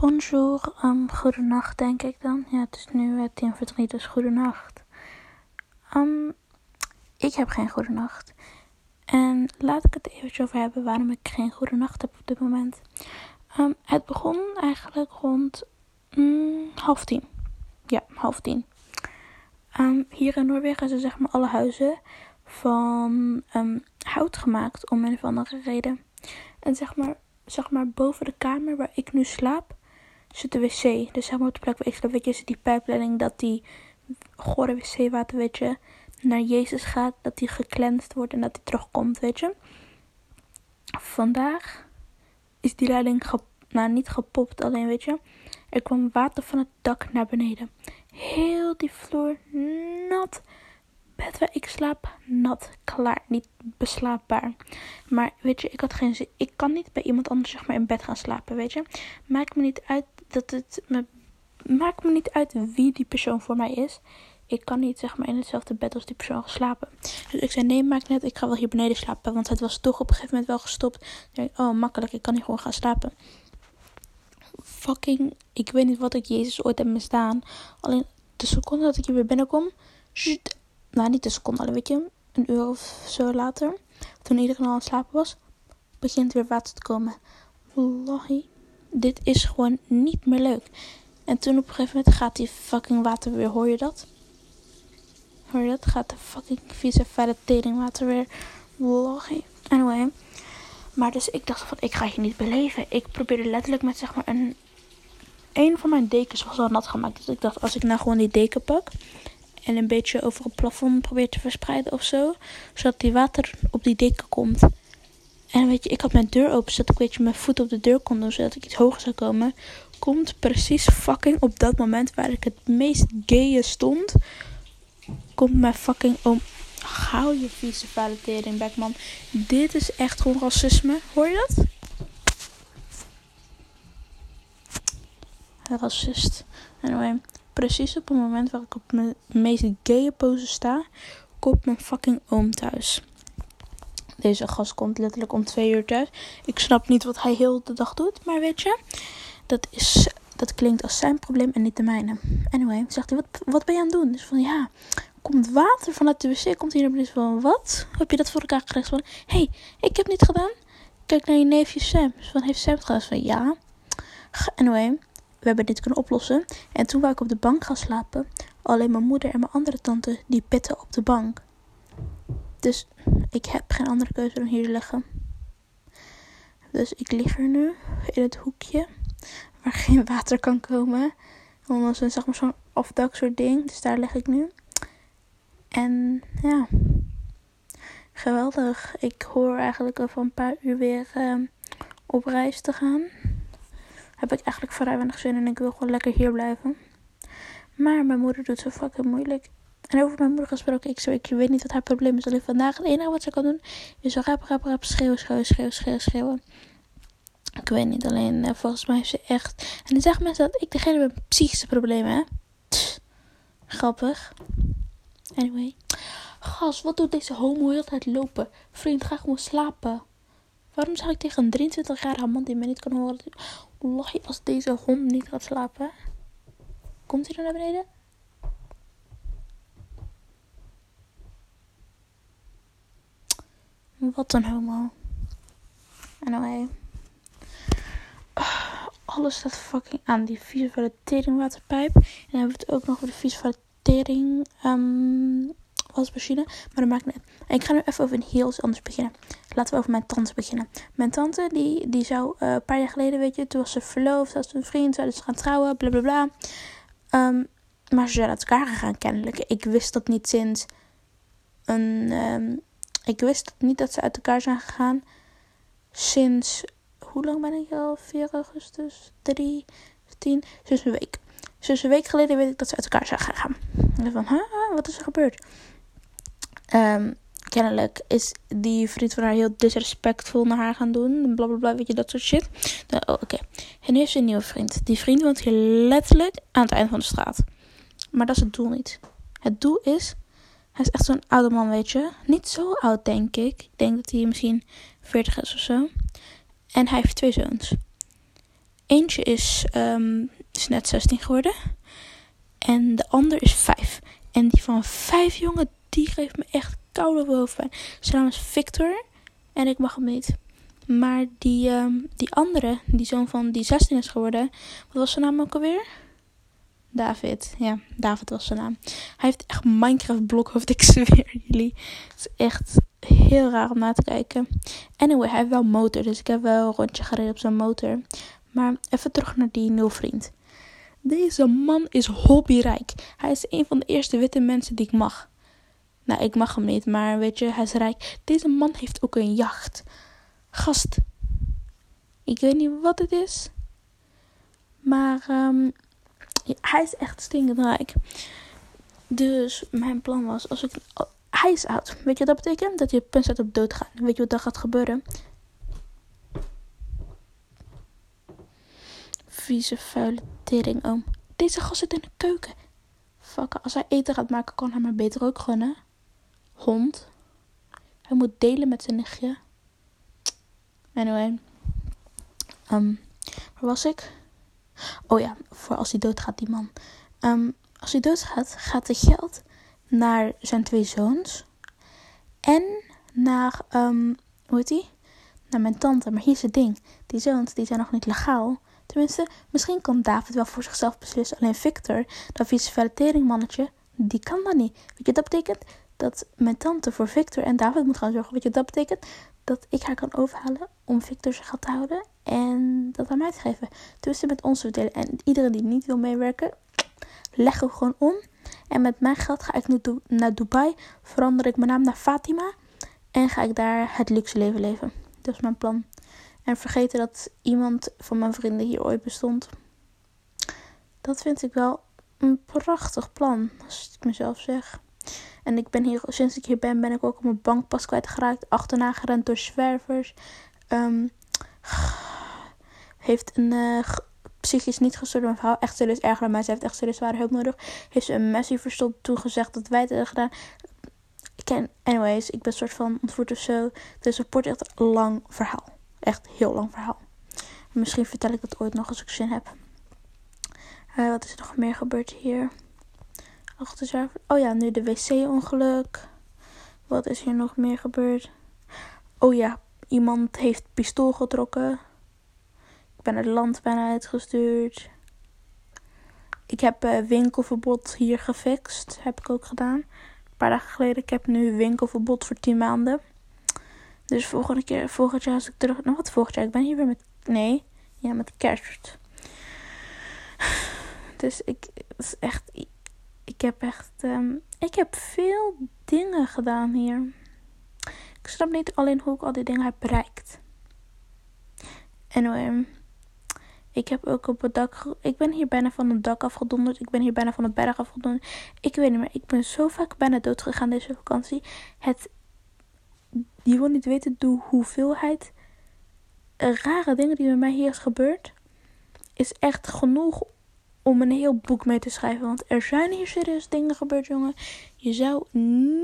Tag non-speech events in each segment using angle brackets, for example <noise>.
Bonjour, um, goedenacht denk ik dan. Ja, het is nu uh, tien voor drie, dus goedenacht. Um, ik heb geen goede nacht. En laat ik het even over hebben waarom ik geen goede nacht heb op dit moment. Um, het begon eigenlijk rond mm, half tien. Ja, half tien. Hier in Noorwegen zijn zeg maar alle huizen van hout gemaakt om een of andere reden. En zeg maar, zeg maar boven de kamer waar ik nu slaap zit de wc. Dus zeg maar op de plek waar ik weet je, zit die pijpleiding dat die gore wc-water, weet je, naar Jezus gaat, dat hij geklenst wordt en dat hij terugkomt, weet je. Vandaag is die leiding nou, niet gepopt, alleen weet je, er kwam water van het dak naar beneden. Heel die vloer nat. Bed waar ik slaap, nat, klaar, niet beslaapbaar. Maar weet je, ik had geen zin. Ik kan niet bij iemand anders zeg maar in bed gaan slapen, weet je. Maakt me niet uit dat het me. Maakt me niet uit wie die persoon voor mij is ik kan niet zeg maar in hetzelfde bed als die persoon slapen. Dus ik zei nee, maak net, ik ga wel hier beneden slapen. Want het was toch op een gegeven moment wel gestopt. Ik oh makkelijk, ik kan hier gewoon gaan slapen. Fucking, ik weet niet wat ik Jezus ooit heb misdaan. Alleen de seconde dat ik hier weer binnenkom. nou, niet de seconde, weet je, een uur of zo later. Toen iedereen al aan het slapen was, begint weer water te komen. Wallahi, dit is gewoon niet meer leuk. En toen op een gegeven moment gaat die fucking water weer, hoor je dat? Hoor je dat? Gaat de fucking vieze fijne teringwater weer. Anyway. Maar dus ik dacht van, ik ga je niet beleven. Ik probeerde letterlijk met zeg maar een... Een van mijn dekens was al nat gemaakt. Dus ik dacht, als ik nou gewoon die deken pak... En een beetje over het plafond probeer te verspreiden of zo. Zodat die water op die deken komt. En weet je, ik had mijn deur open, zodat ik weet mijn voet op de deur kon doen, zodat ik iets hoger zou komen. Komt precies fucking op dat moment waar ik het meest gaye stond komt mijn fucking om. Hou je vieze validering back, man. Dit is echt gewoon racisme. Hoor je dat? Racist. Anyway, precies op het moment waar ik op mijn meest gay pose sta, komt mijn fucking oom thuis. Deze gast komt letterlijk om twee uur thuis. Ik snap niet wat hij heel de dag doet, maar weet je, dat, is, dat klinkt als zijn probleem en niet de mijne. Anyway, zegt hij, wat, wat ben je aan het doen? Dus van ja, komt water vanuit de wc. Komt hier naar beneden van, wat? Heb je dat voor elkaar gekregen? Van, hey, ik heb niet gedaan. Kijk naar je neefje Sam. Van, heeft Sam het gedaan? Van, ja. Anyway, we hebben dit kunnen oplossen. En toen wou ik op de bank gaan slapen. Alleen mijn moeder en mijn andere tante, die pitten op de bank. Dus ik heb geen andere keuze dan hier liggen. Dus ik lig er nu in het hoekje waar <laughs> geen water kan komen. Onder zo'n zeg maar, zo'n afdak soort ding. Dus daar lig ik nu. En ja, geweldig. Ik hoor eigenlijk over een paar uur weer uh, op reis te gaan. Heb ik eigenlijk vrij weinig zin en ik wil gewoon lekker hier blijven. Maar mijn moeder doet zo fucking moeilijk. En over mijn moeder gesproken, ik, ik weet niet wat haar probleem is. Alleen vandaag het enige wat ze kan doen is zo rap, rap, rap schreeuwen, schreeuwen, schreeuwen, schreeuwen, schreeuwen. Ik weet niet, alleen uh, volgens mij is ze echt... En dan zeggen mensen dat ik degene met psychische problemen. Grappig. Anyway. Gas, wat doet deze homo heel tijd lopen? Vriend, ga gewoon slapen. Waarom zou ik tegen een 23-jarige man die mij niet kan horen? Je als deze hond niet gaat slapen? Komt hij dan naar beneden? Wat een homo. Anyway. Alles staat fucking aan. Die vieze teringwaterpijp. En dan hebben we het ook nog over de vieze um, wasmachine. Maar dat maakt niet ik ga nu even over een heel iets anders beginnen. Laten we over mijn tante beginnen. Mijn tante, die, die zou uh, een paar jaar geleden, weet je, toen was ze verloofd, had ze een vriend, zouden ze gaan trouwen, bla bla bla. Um, maar ze zijn uit elkaar gegaan, kennelijk. Ik wist dat niet sinds een. Um, ik wist niet dat ze uit elkaar zijn gegaan. Sinds. Hoe lang ben ik al? 4 augustus? 3, 10, 6 een week. Dus een week geleden weet ik dat ze uit elkaar zijn gegaan. En van, huh, wat is er gebeurd? Um, kennelijk is die vriend van haar heel disrespectvol naar haar gaan doen. Blablabla, bla, bla, weet je, dat soort shit. oh, oké. En nu heeft ze een nieuwe vriend. Die vriend woont hier letterlijk aan het eind van de straat. Maar dat is het doel niet. Het doel is, hij is echt zo'n oude man, weet je. Niet zo oud, denk ik. Ik denk dat hij misschien 40 is of zo. En hij heeft twee zoons. Eentje is, ehm, is net 16 geworden. En de ander is 5. En die van 5, jongen, die geeft me echt koude hoofdpijn. Zijn naam is Victor. En ik mag hem niet. Maar die, ehm, die andere, die zoon van die 16 is geworden. Wat was zijn naam ook alweer? David. Ja, David was zijn naam. Hij heeft echt Minecraft blokhoofd, <laughs> ik zweer jullie. Het is echt heel raar om na te kijken. Anyway, hij heeft wel motor, dus ik heb wel een rondje gereden op zijn motor. Maar even terug naar die nulvriend. Deze man is hobbyrijk. Hij is een van de eerste witte mensen die ik mag. Nou, ik mag hem niet, maar weet je, hij is rijk. Deze man heeft ook een jacht. Gast. Ik weet niet wat het is. Maar um, hij is echt stinkend rijk. Dus mijn plan was, als ik... Hij is oud. Weet je wat dat betekent? Dat je punt staat op dood gaat. Weet je wat dan gaat gebeuren? Vieze, vuile tering, oom. Deze gast zit in de keuken. Fuck, als hij eten gaat maken, kan hij maar beter ook gunnen. Hond. Hij moet delen met zijn nichtje. Anyway. Um, waar was ik? Oh ja, voor als hij doodgaat, die man. Um, als hij doodgaat, gaat het geld naar zijn twee zoons. En naar, um, hoe heet die? Naar mijn tante. Maar hier is het ding. Die zoons, die zijn nog niet legaal. Tenminste, misschien kan David wel voor zichzelf beslissen. Alleen Victor, dat vieze mannetje, die kan dat niet. Weet je, dat betekent dat mijn tante voor Victor en David moet gaan zorgen. Weet je, dat betekent dat ik haar kan overhalen om Victor zijn geld te houden en dat aan mij te geven. Tussen met ons verdelen. En iedereen die niet wil meewerken, leggen we gewoon om. En met mijn geld ga ik nu naar Dubai, verander ik mijn naam naar Fatima en ga ik daar het luxe leven leven. Dat is mijn plan. En vergeten dat iemand van mijn vrienden hier ooit bestond. Dat vind ik wel een prachtig plan, als ik mezelf zeg. En ik ben hier, sinds ik hier ben, ben ik ook op mijn bankpas kwijtgeraakt. Achterna gerend door zwervers. Um, heeft een uh, psychisch niet gestoorde vrouw. Echt serieus erger. Ze heeft echt serieus zware hulp nodig. Heeft ze een messie verstopt toegezegd dat wij het hebben gedaan. Ik ken, anyways, ik ben een soort van ontvoerd of zo. Dus rapport echt een lang verhaal. Echt heel lang verhaal. Misschien vertel ik dat ooit nog als ik zin heb. Uh, wat is er nog meer gebeurd hier? Oh ja, nu de wc-ongeluk. Wat is hier nog meer gebeurd? Oh ja, iemand heeft pistool getrokken. Ik ben het land bijna uitgestuurd. Ik heb uh, winkelverbod hier gefixt. Heb ik ook gedaan. Een paar dagen geleden. Ik heb nu winkelverbod voor 10 maanden. Dus volgende keer, volgend jaar als ik terug... Nou, wat volgend jaar? Ik ben hier weer met... Nee. Ja, met kerst. Dus ik... Is echt ik heb echt. Um, ik heb veel dingen gedaan hier. Ik snap niet alleen hoe ik al die dingen heb bereikt. Anyway. Ik heb ook op het dak. Ik ben hier bijna van het dak afgedonderd. Ik ben hier bijna van de berg afgedonderd. Ik weet niet meer. Ik ben zo vaak bijna dood gegaan deze vakantie. Het. Je wil niet weten de hoeveelheid rare dingen die met mij hier is gebeurd. Is echt genoeg om een heel boek mee te schrijven. Want er zijn hier serieus dingen gebeurd, jongen. Je zou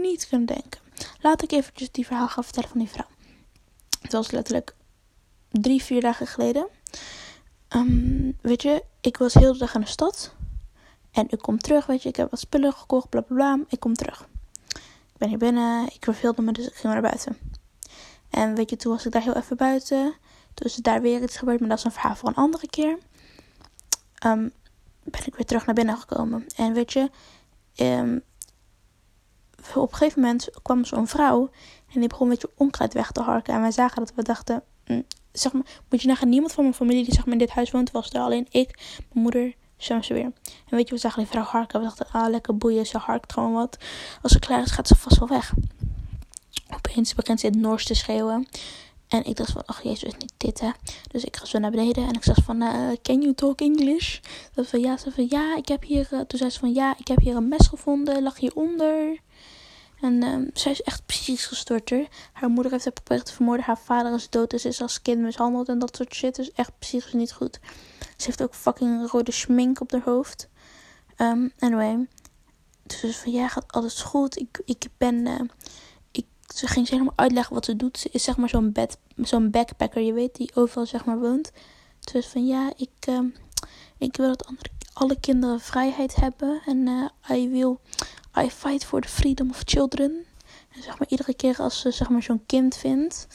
niet kunnen denken. Laat ik eventjes die verhaal gaan vertellen van die vrouw. Het was letterlijk drie, vier dagen geleden. Um, weet je, ik was heel de dag in de stad. En ik kom terug, weet je. Ik heb wat spullen gekocht, bla bla bla. Ik kom terug. Ik ben hier binnen. Ik verveelde me, dus ik ging naar buiten. En weet je, toen was ik daar heel even buiten. Toen is daar weer iets gebeurd, maar dat is een verhaal voor een andere keer. Um, ben ik weer terug naar binnen gekomen. En weet je, um, op een gegeven moment kwam zo'n vrouw en die begon een beetje onkruid weg te harken. En wij zagen dat we dachten, mm, zeg maar, moet je nagaan, niemand van mijn familie die zeg maar in dit huis woont, was er alleen ik, mijn moeder, ze weer. En weet je, we zagen die vrouw harken. We dachten, ah, lekker boeien, ze harkt gewoon wat. Als ze klaar is, gaat ze vast wel weg. Opeens begint ze in het Noors te schreeuwen. En ik dacht van, ach jezus, niet dit hè. Dus ik ga zo naar beneden en ik zeg van, uh, can you talk English? Dat van, ja, ze van, ja, ik heb hier, uh, toen zei ze van, ja, ik heb hier een mes gevonden, lag hieronder. En um, zij is echt precies gestort hoor. Haar moeder heeft haar geprobeerd te vermoorden, haar vader is dood, dus is als kind mishandeld en dat soort shit. Dus echt psychisch niet goed. Ze heeft ook fucking rode schmink op haar hoofd. Um, anyway. Dus van, ja, gaat alles goed. Ik, ik ben... Uh, ze ging ze helemaal uitleggen wat ze doet. Ze is zeg maar zo'n zo'n backpacker, je weet, die overal zeg maar woont. Dus van ja, ik, ehm, ik wil dat andere, alle kinderen vrijheid hebben. En uh, I will, I fight for the freedom of children. En zeg maar iedere keer als ze zeg maar zo'n kind vindt.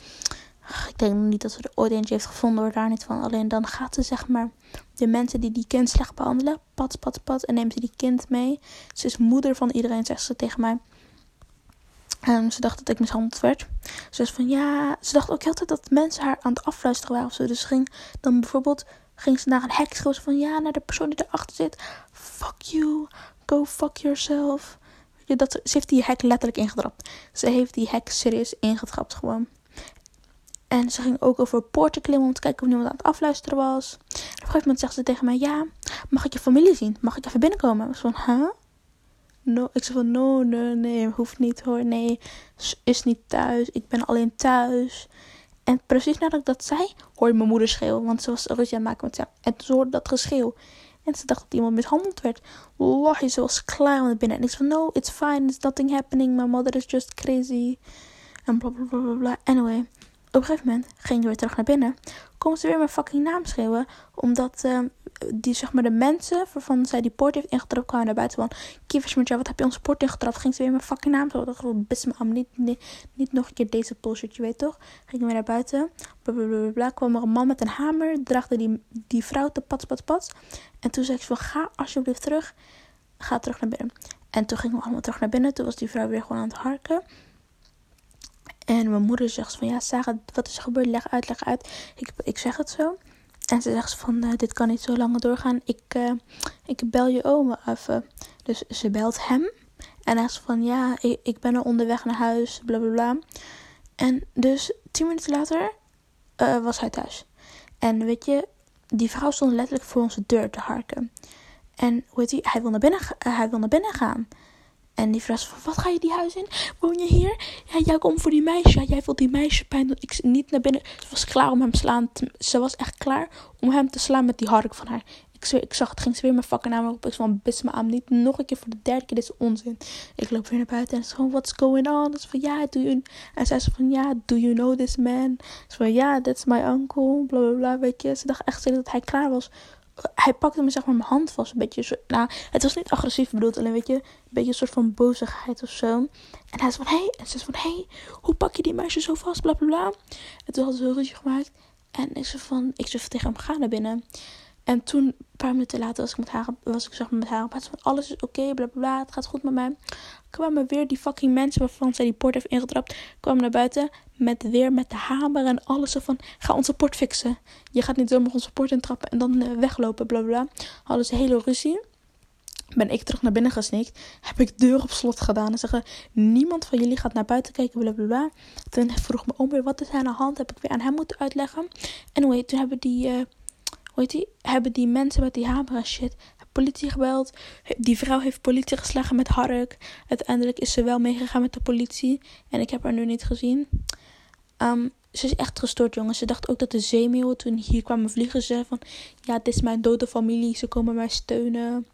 Ik denk niet dat ze er ooit eentje heeft gevonden, hoor daar niet van. Alleen dan gaat ze zeg maar de mensen die die kind slecht behandelen, pat, pat, pat. En neemt ze die kind mee. Ze is moeder van iedereen, zegt ze tegen mij. En ze dacht dat ik mishandeld werd. Ze was van ja. Ze dacht ook heel tijd dat mensen haar aan het afluisteren waren of zo. Dus ze ging dan bijvoorbeeld. Ging ze naar een hek schreeuwen van ja, naar de persoon die erachter zit. Fuck you. Go fuck yourself. Dat, ze heeft die hek letterlijk ingetrapt. Ze heeft die hek serieus ingetrapt gewoon. En ze ging ook over poorten klimmen om te kijken of niemand aan het afluisteren was. op een gegeven moment zegt ze tegen mij: Ja, mag ik je familie zien? Mag ik even binnenkomen? Ik was van, huh? Ik zei van, no, nee, nee, hoeft niet hoor. Nee, is niet thuis. Ik ben alleen thuis. En precies nadat ik dat zei, hoor je mijn moeder schreeuwen. Want ze was ruzie aan het maken met. En toen hoorde dat geschreeuw. En ze dacht dat iemand mishandeld werd. Wallahi, ze was klaar aan binnen. En ik zei van, no, it's fine. It's nothing happening. My mother is just crazy. En bla bla bla bla. Anyway op een gegeven moment ging ze weer terug naar binnen. Komt ze weer mijn fucking naam schreeuwen. Omdat uh, die, zeg maar, de mensen waarvan zij die poort heeft ingetrapt kwamen naar buiten. Van, Kieversmutja, wat heb je onze poort ingetrapt? Ging ze weer mijn fucking naam. Ik dacht, best me niet, niet, niet nog een keer deze bullshit, je weet toch? Ging weer naar buiten. Blablabla. Kwam er een man met een hamer. Draagde die, die vrouw te pats, pats, pats. En toen zei ik van, ga alsjeblieft terug. Ga terug naar binnen. En toen gingen we allemaal terug naar binnen. Toen was die vrouw weer gewoon aan het harken. En mijn moeder zegt van ja, Sarah, wat is er gebeurd? Leg uit, leg uit. Ik, ik zeg het zo. En ze zegt van uh, dit kan niet zo lang doorgaan. Ik, uh, ik bel je oma even. Dus ze belt hem. En hij zegt van ja, ik, ik ben er onderweg naar huis. Bla bla bla. En dus tien minuten later uh, was hij thuis. En weet je, die vrouw stond letterlijk voor onze deur te harken. En hoe heet? Hij wil naar binnen, hij wil naar binnen gaan. En die vraagt van, wat ga je die huis in? Woon je hier? Ja, jij komt voor die meisje. Jij wilt die meisje pijn doen. Ik niet naar binnen. Ze was klaar om hem te slaan. Ze was echt klaar om hem te slaan met die hark van haar. Ik, zweer, ik zag het, ging ze weer mijn fucking naam op. Ik van, bis me aan, niet nog een keer voor de derde keer. Dit is onzin. Ik loop weer naar buiten en ze gewoon, what's going on? Ze van, ja, do you... En zei ze van, ja, do you know this man? Ze van, ja, that's my uncle. Bla, bla, bla, weet je. Ze dacht echt dat hij klaar was hij pakte me zeg maar mijn hand vast. Een beetje zo, nou, het was niet agressief bedoeld. Alleen weet je, een beetje een soort van bozigheid of zo. En hij zei van, hé. Hey. En ze zei van, hé, hey, hoe pak je die meisje zo vast? Bla, bla, bla. En toen hadden ze een ruzie gemaakt. En ik zei van, ik zei tegen hem, ga naar binnen. En toen, een paar minuten later, was ik, met haar, was ik zeg met haar op van alles is oké, okay, bla bla bla, het gaat goed met mij. Kwamen weer die fucking mensen waarvan zij die port heeft ingetrapt, kwamen naar buiten met weer met de hamer en alles. Zo van, ga onze port fixen. Je gaat niet zomaar onze port intrappen en dan uh, weglopen, bla bla. Hadden ze hele ruzie. Ben ik terug naar binnen gesneakt. Heb ik de deur op slot gedaan. En zeggen: Niemand van jullie gaat naar buiten kijken. Bla bla bla. Toen vroeg me oom weer: Wat is er aan de hand? Heb ik weer aan hem moeten uitleggen. En anyway, toen hebben die. Uh, hoe die? Hebben die mensen met die hamer shit politie gebeld. Die vrouw heeft politie geslagen met hark. Uiteindelijk is ze wel meegegaan met de politie. En ik heb haar nu niet gezien. Um, ze is echt gestoord, jongens. Ze dacht ook dat de zeemeeuwen toen hier kwamen vliegen. Ze van, ja, dit is mijn dode familie. Ze komen mij steunen.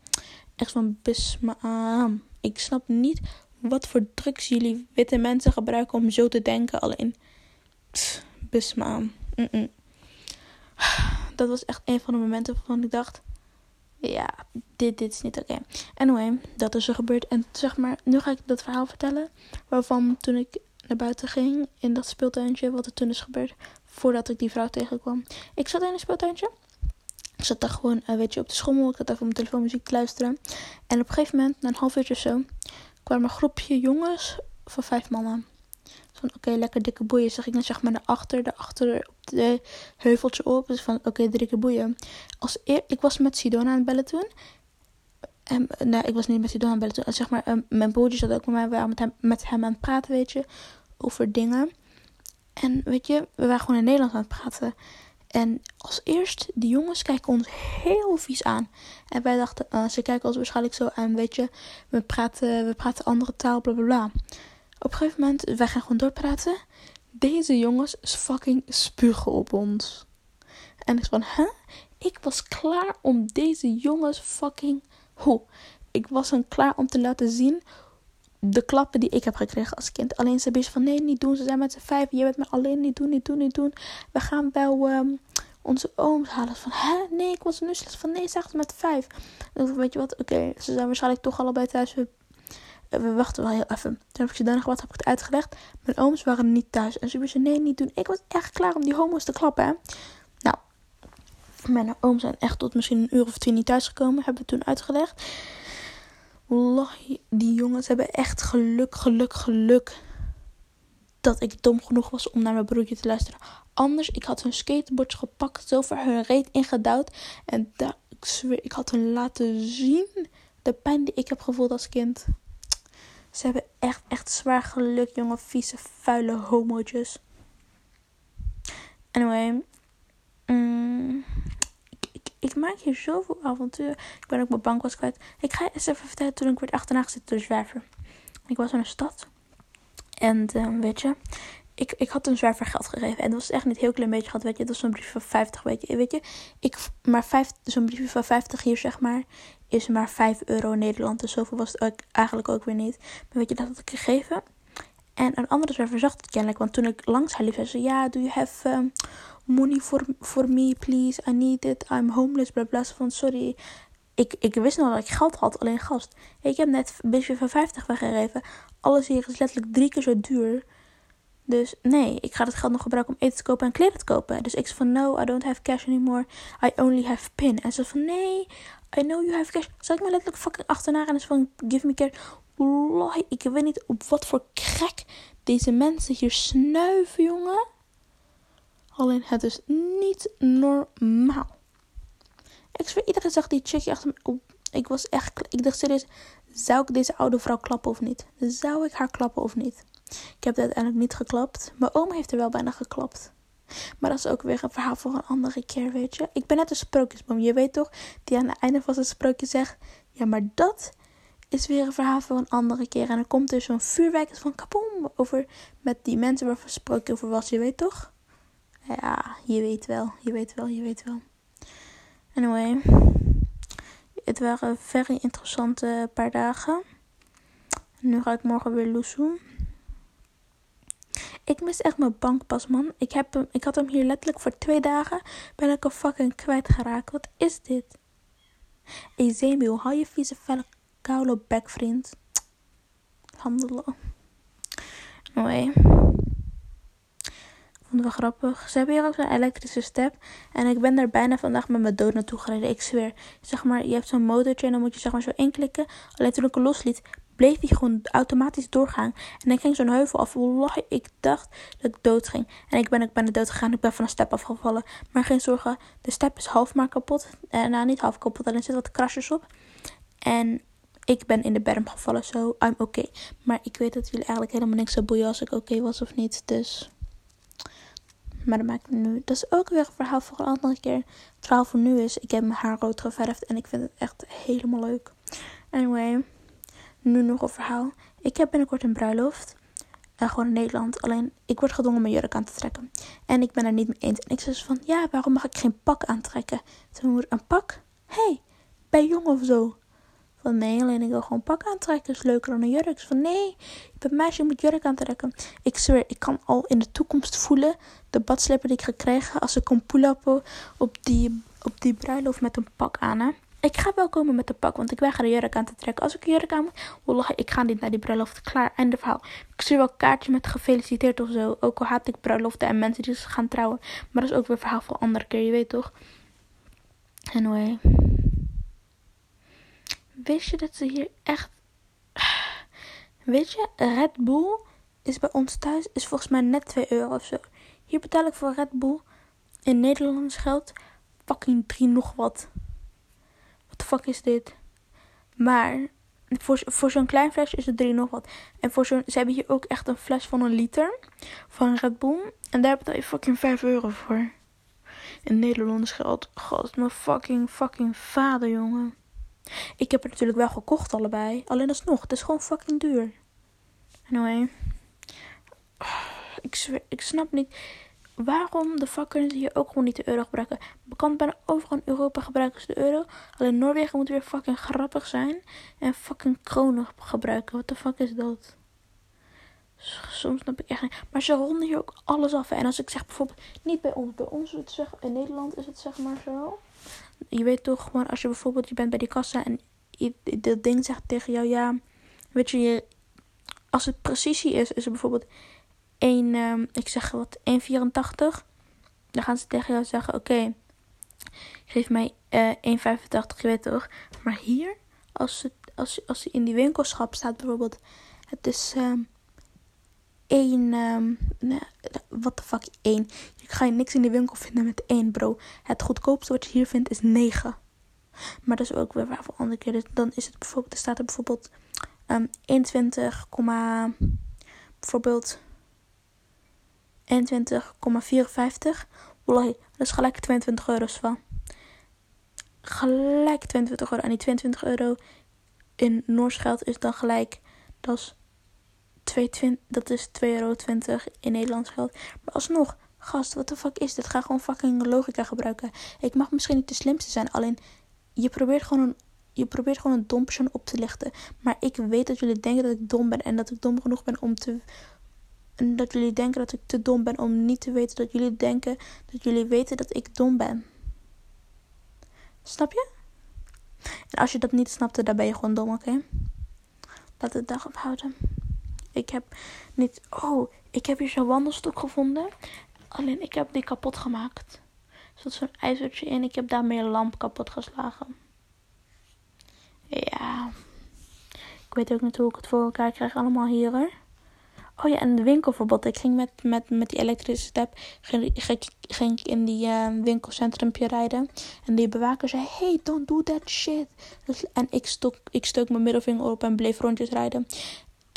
Echt van, bis me aan. Ik snap niet wat voor drugs jullie witte mensen gebruiken om zo te denken. Alleen, me aan. Dat was echt een van de momenten waarvan ik dacht ja, dit, dit is niet oké. Anyway, dat is er gebeurd. En zeg maar, nu ga ik dat verhaal vertellen. Waarvan toen ik naar buiten ging in dat speeltuintje, wat er toen is gebeurd. Voordat ik die vrouw tegenkwam. Ik zat in een speeltuintje. Ik zat daar gewoon, weet je, op de schommel. Ik zat even op mijn telefoon muziek te luisteren. En op een gegeven moment, na een half uurtje of zo, kwam een groepje jongens van vijf mannen. Van oké, lekker dikke boeien. Ze gingen zeg maar naar achter, daarachter op de heuveltje op. Dus van oké, dikke boeien. Als eer, ik was met Sidona aan het bellen toen. En, nee, ik was niet met Sidona aan het bellen toen. Zeg maar, um, mijn broertje zat ook met mij. We waren met hem, met hem aan het praten, weet je. Over dingen. En weet je, we waren gewoon in Nederland aan het praten. En als eerst, die jongens kijken ons heel vies aan. En wij dachten, uh, ze kijken ons waarschijnlijk zo aan, weet je. We praten, we praten andere taal, bla bla bla. Op een gegeven moment, wij gaan gewoon doorpraten. Deze jongens fucking spugen op ons. En ik van, hè? Ik was klaar om deze jongens fucking... Hoe? Ik was dan klaar om te laten zien de klappen die ik heb gekregen als kind. Alleen ze bezig van, nee, niet doen. Ze zijn met z'n vijf. Je bent me alleen niet doen, niet doen, niet doen. We gaan wel... Um, onze ooms halen van, hè? Nee, ik was nu slechts van, nee, zegt met vijf. En weet je wat, oké, ze zijn waarschijnlijk toch allebei thuis. We wachten wel heel even. Toen heb ik ze dan wat heb ik het uitgelegd. Mijn ooms waren niet thuis. En ze wisten, nee, niet doen. Ik was echt klaar om die homo's te klappen, hè. Nou, mijn ooms zijn echt tot misschien een uur of twee niet thuisgekomen. Hebben we toen uitgelegd. Wallahi, die jongens hebben echt geluk, geluk, geluk dat ik dom genoeg was om naar mijn broertje te luisteren. Anders, ik had hun skateboards gepakt, zo voor hun reet ingedouwd. En daar, ik zweer, ik had hun laten zien de pijn die ik heb gevoeld als kind. Ze hebben echt, echt zwaar geluk, jonge, vieze, vuile homootjes. Anyway. Mm, ik, maak hier zoveel avontuur. Ik ben ook mijn bank was kwijt. Ik ga eens even vertellen toen ik werd achterna gezet door zwerver. Ik was in een stad. En uh, weet je, ik, ik had een zwerver geld gegeven. En dat was echt niet heel klein beetje gehad, weet je. Dat was zo'n briefje van 50, weet je. Weet je, ik, maar zo'n briefje van 50 hier, zeg maar, is maar 5 euro in Nederland. Dus zoveel was het eigenlijk ook weer niet. Maar weet je, dat had ik gegeven. En een andere zwerver zag het kennelijk. Want toen ik langs haar liep, zei ze... Ja, do you have um, money for, for me, please? I need it. I'm homeless, bla bla. Van, sorry. Ik, ik wist nog dat ik geld had, alleen gast. Ik heb net een beetje van 50 weggegeven. Alles hier is letterlijk drie keer zo duur. Dus nee, ik ga het geld nog gebruiken om eten te kopen en kleren te kopen. Dus ik zei van, no, I don't have cash anymore. I only have pin. En ze van, nee, I know you have cash. Zal ik me letterlijk fucking achterna en ze van, give me cash. Wallahi, ik weet niet op wat voor krek deze mensen hier snuiven, jongen. Alleen, het is niet normaal. Ik zweer, iedereen zag die chickje achter me. Ik was echt, ik dacht serieus, zou ik deze oude vrouw klappen of niet? Zou ik haar klappen of niet? Ik heb het uiteindelijk niet geklapt. Mijn oom heeft er wel bijna geklapt. Maar dat is ook weer een verhaal voor een andere keer, weet je. Ik ben net een sprookjesboom. Je weet toch, die aan het einde van het sprookje zegt... Ja, maar dat is weer een verhaal voor een andere keer. En dan komt er zo'n vuurwerk van kapoom over... met die mensen waarvoor sprookje over was. Je weet toch? Ja, je weet wel. Je weet wel, je weet wel. Anyway. Het waren very interessante paar dagen. Nu ga ik morgen weer loesoe. Ik mis echt mijn bankpas, man. Ik, heb hem, ik had hem hier letterlijk voor twee dagen. Ben ik hem fucking kwijtgeraakt. Wat is dit? Ezemio, hou je vieze felle koude bek, vriend. Alhamdulillah. Nee. Vond wel grappig. Ze hebben hier ook een elektrische step. En ik ben daar bijna vandaag met mijn dood naartoe gereden. Ik zweer. Zeg maar, je hebt zo'n motortje en dan moet je zeg maar zo inklikken. Alleen toen ik losliet, bleef hij gewoon automatisch doorgaan. En ik ging zo'n heuvel af. Wallahi, ik dacht dat ik dood ging. En ik ben ook bijna dood gegaan. Ik ben van een step afgevallen. Maar geen zorgen, de step is half maar kapot. Eh, nou, niet half kapot, alleen zit wat krasjes op. En ik ben in de berm gevallen, zo I'm. Okay. Maar ik weet dat jullie eigenlijk helemaal niks zo boeien als ik oké was of niet. Dus... Maar dat maakt nu. Dat is ook weer een verhaal voor een andere keer. Het verhaal voor nu is: ik heb mijn haar rood geverfd en ik vind het echt helemaal leuk. Anyway nu nog een verhaal. Ik heb binnenkort een bruiloft. Uh, gewoon in Nederland. Alleen ik word gedwongen mijn jurk aan te trekken. En ik ben er niet mee eens. En ik zei van ja, waarom mag ik geen pak aantrekken? Toen moeder een pak? Hé, hey, bij jong of zo? Van nee, alleen ik wil gewoon pak aantrekken. Is leuker dan een jurk. Van nee, ik ben meisje, ik moet jurk aantrekken. Ik zweer, ik kan al in de toekomst voelen de badslippen die ik ga krijgen als ik kom pull-uppen op die, op die bruiloft met een pak aan. Hè? Ik ga wel komen met de pak, want ik weiger de jurk aan te trekken. Als ik jurk aan moet, wallah, ik ga niet naar die bruiloft. Klaar, einde verhaal. Ik stuur wel een kaartje met gefeliciteerd of zo. Ook al haat ik bruiloften en mensen die gaan trouwen. Maar dat is ook weer verhaal voor andere keer, je weet toch? Anyway. Wist je dat ze hier echt... Weet je, Red Bull is bij ons thuis is volgens mij net 2 euro of zo. Hier betaal ik voor Red Bull in Nederlands geld fucking 3 nog wat the fuck is dit? Maar voor, voor zo'n klein flesje is het 3 nog wat. En voor zo'n, ze hebben hier ook echt een fles van een liter van Red Bull. En daar betaal je fucking 5 euro voor. In Nederlands geld. God, mijn fucking, fucking vader, jongen. Ik heb het natuurlijk wel gekocht allebei. Alleen alsnog, het is gewoon fucking duur. Anyway. Ik, ik snap niet. Waarom de fuck kunnen ze hier ook gewoon niet de euro gebruiken? Bekend bijna overal in Europa gebruiken ze de euro. Alleen Noorwegen moet weer fucking grappig zijn. En fucking kronen gebruiken. Wat de fuck is dat? Soms snap ik echt niet. Maar ze ronden hier ook alles af. En als ik zeg bijvoorbeeld, niet bij ons, bij ons het zeg, in Nederland is het zeg maar zo. Je weet toch gewoon, als je bijvoorbeeld, je bent bij die kassa en dat ding zegt tegen jou, ja, weet je, je als het precisie is, is het bijvoorbeeld 1, um, ik zeg wat, 1,84. Dan gaan ze tegen jou zeggen, oké, geef mij uh, eh, 1,85, je weet toch. Maar hier, als het, als, als in die winkelschap staat bijvoorbeeld, het is... Um, 1, um, nee, what the fuck, 1. Je ga je niks in de winkel vinden met 1, bro. Het goedkoopste wat je hier vindt is 9. Maar dat is ook weer waar voor andere keer. Dus dan is het bijvoorbeeld, er staat er bijvoorbeeld um, 21, bijvoorbeeld 21,54. Wallahi, dat is gelijk 22 euro van. Gelijk 22 euro. En die 22 euro in Noors geld is dan gelijk. Dat is 2, dat is 2,20 euro in Nederlands geld. Maar alsnog, gast, wat de fuck is dit? Ga gewoon fucking logica gebruiken. Ik mag misschien niet de slimste zijn, alleen je probeert gewoon een, je probeert gewoon een dom persoon op te lichten. Maar ik weet dat jullie denken dat ik dom ben en dat ik dom genoeg ben om te. En dat jullie denken dat ik te dom ben om niet te weten dat jullie denken dat jullie weten dat ik dom ben. Snap je? En als je dat niet snapte, dan ben je gewoon dom, oké? Laat het dag ophouden. Ik heb niet. Oh, ik heb hier zo'n wandelstok gevonden. Alleen ik heb die kapot gemaakt. Er zat zo'n ijzertje in. Ik heb daarmee een lamp kapot geslagen. Ja. Ik weet ook niet hoe ik het voor elkaar krijg. Allemaal hier hoor. Oh ja, en de winkelverbod. Ik ging met, met, met die elektrische step ging, ging, ik in die uh, winkelcentrumpje rijden. En die bewaker zei, hey, don't do that shit. En ik stok, ik stok mijn middelvinger op en bleef rondjes rijden.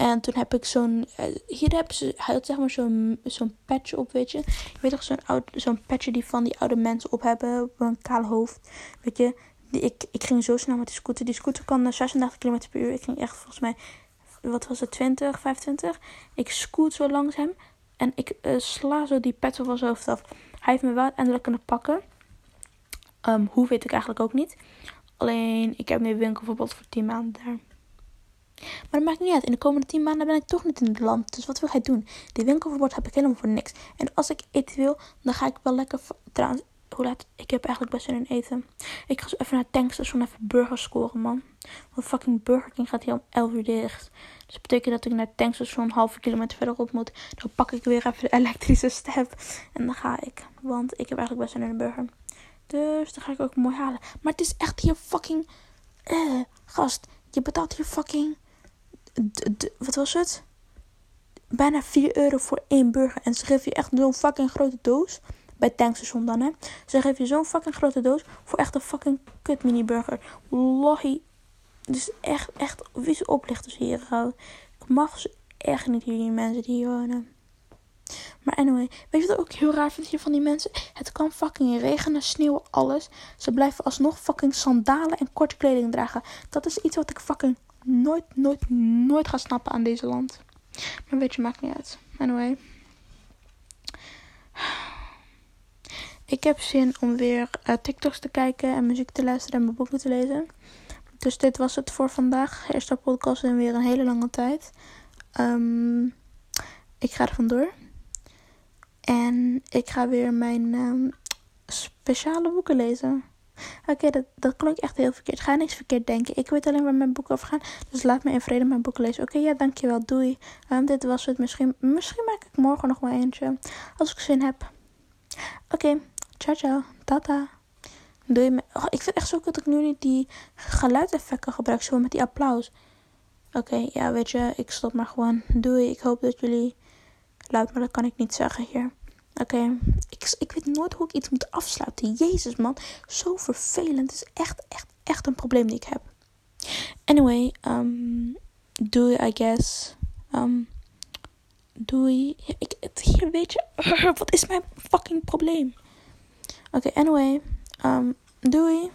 En toen heb ik zo'n. Uh, hier hebben ze. Hij had zeg maar zo'n zo'n patch op, weet je. Je weet toch zo'n oud zo'n patch die van die oude mensen op hebben. Op een kaal hoofd. Weet je. Die, ik, ik ging zo snel met die scooter. Die scooter kan 36 km per uur. Ik ging echt volgens mij. Wat was het? 20, 25. Ik scoot zo langzaam. En ik uh, sla zo die pet van zijn hoofd af. Hij heeft me wel eindelijk kunnen pakken. Um, hoe weet ik eigenlijk ook niet. Alleen ik heb nu winkelverbod voor 10 maanden daar. Maar dat maakt niet uit. In de komende 10 maanden ben ik toch niet in het land. Dus wat wil hij doen? Die winkelverbod heb ik helemaal voor niks. En als ik eten wil, dan ga ik wel lekker. Trouwens, Ik heb eigenlijk best zin in eten. Ik ga zo even naar het tankstation even burgers scoren, man. Want fucking Burger King gaat hier om 11 uur dicht. Dus dat betekent dat ik naar tankstation een halve kilometer verderop moet. Dan pak ik weer even de elektrische step. En dan ga ik. Want ik heb eigenlijk best zin in een burger. Dus dan ga ik ook mooi halen. Maar het is echt hier fucking. Eh, gast. Je betaalt hier fucking wat was het? Bijna 4 euro voor één burger. En ze geven je echt zo'n fucking grote doos. Bij tankstation dan, hè. Ze geven je zo'n fucking grote doos voor echt een fucking kut mini burger. Wallahi. Dus echt, echt, wie ze oplichters hier, gauw. Ik mag ze echt niet die mensen die hier wonen. Maar anyway, weet je wat ik ook heel raar vind hier van die mensen? Het kan fucking regenen, sneeuwen, alles. Ze blijven alsnog fucking sandalen en korte kleding dragen. Dat is iets wat ik fucking nooit, nooit, nooit ga snappen aan deze land. Maar weet je, maakt niet uit. Anyway. Ik heb zin om weer uh, TikToks te kijken en muziek te luisteren en mijn boeken te lezen. Dus dit was het voor vandaag. Eerste podcast in weer een hele lange tijd. Um, ik ga er vandoor. En ik ga weer mijn um, speciale boeken lezen. Oké, dat, dat klonk echt heel verkeerd. Ga niks verkeerd denken. Ik weet alleen waar mijn boeken over gaan. Dus laat me in vrede mijn boeken lezen. Oké, ja, dankjewel. Doei. Um, dit was het. Misschien, misschien maak ik morgen nog wel eentje. Als ik zin heb. Oké, ciao ciao. Tata. Doei. Oh, ik vind echt zo dat ik nu niet die geluideffecten gebruik. Zo met die applaus. Oké, ja, weet je. Ik stop maar gewoon. Doei. Ik hoop dat jullie... Luid, maar dat kan ik niet zeggen hier. Oké, ik, ik weet nooit hoe ik iets moet afsluiten. Jezus man, zo vervelend. Het is echt, echt, echt een probleem die ik heb. Anyway, um, doei, I guess. Um, doei. Ik, hier weet je, <laughs> wat is mijn fucking probleem? Oké, anyway, um, doei.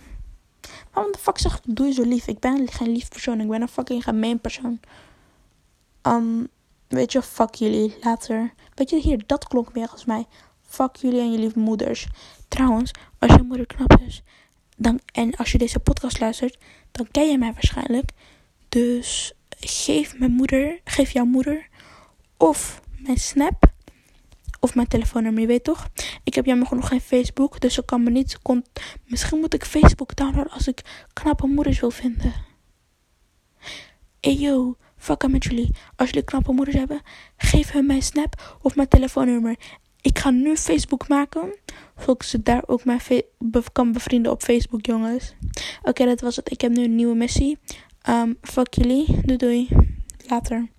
Waarom de fuck zeg ik doei zo lief? Ik ben geen lief persoon, ik ben een fucking gemeen persoon. Um, Weet je, fuck jullie later. Weet je, hier, dat klonk meer als mij. Fuck jullie en jullie moeders. Trouwens, als je moeder knap is, dan, en als je deze podcast luistert, dan ken je mij waarschijnlijk. Dus geef mijn moeder, geef jouw moeder of mijn Snap of mijn telefoonnummer, je weet toch? Ik heb jammer genoeg geen Facebook, dus ik kan me niet... Misschien moet ik Facebook downloaden als ik knappe moeders wil vinden. Hey yo, fuck met jullie. Als jullie knappe moeders hebben, geef hun mijn Snap of mijn telefoonnummer. Ik ga nu Facebook maken. Zodat ik ze daar ook mijn kan bevrienden op Facebook, jongens. Oké, dat was het. Ik heb nu een nieuwe missie. Um, fuck jullie. Doei doei. Later.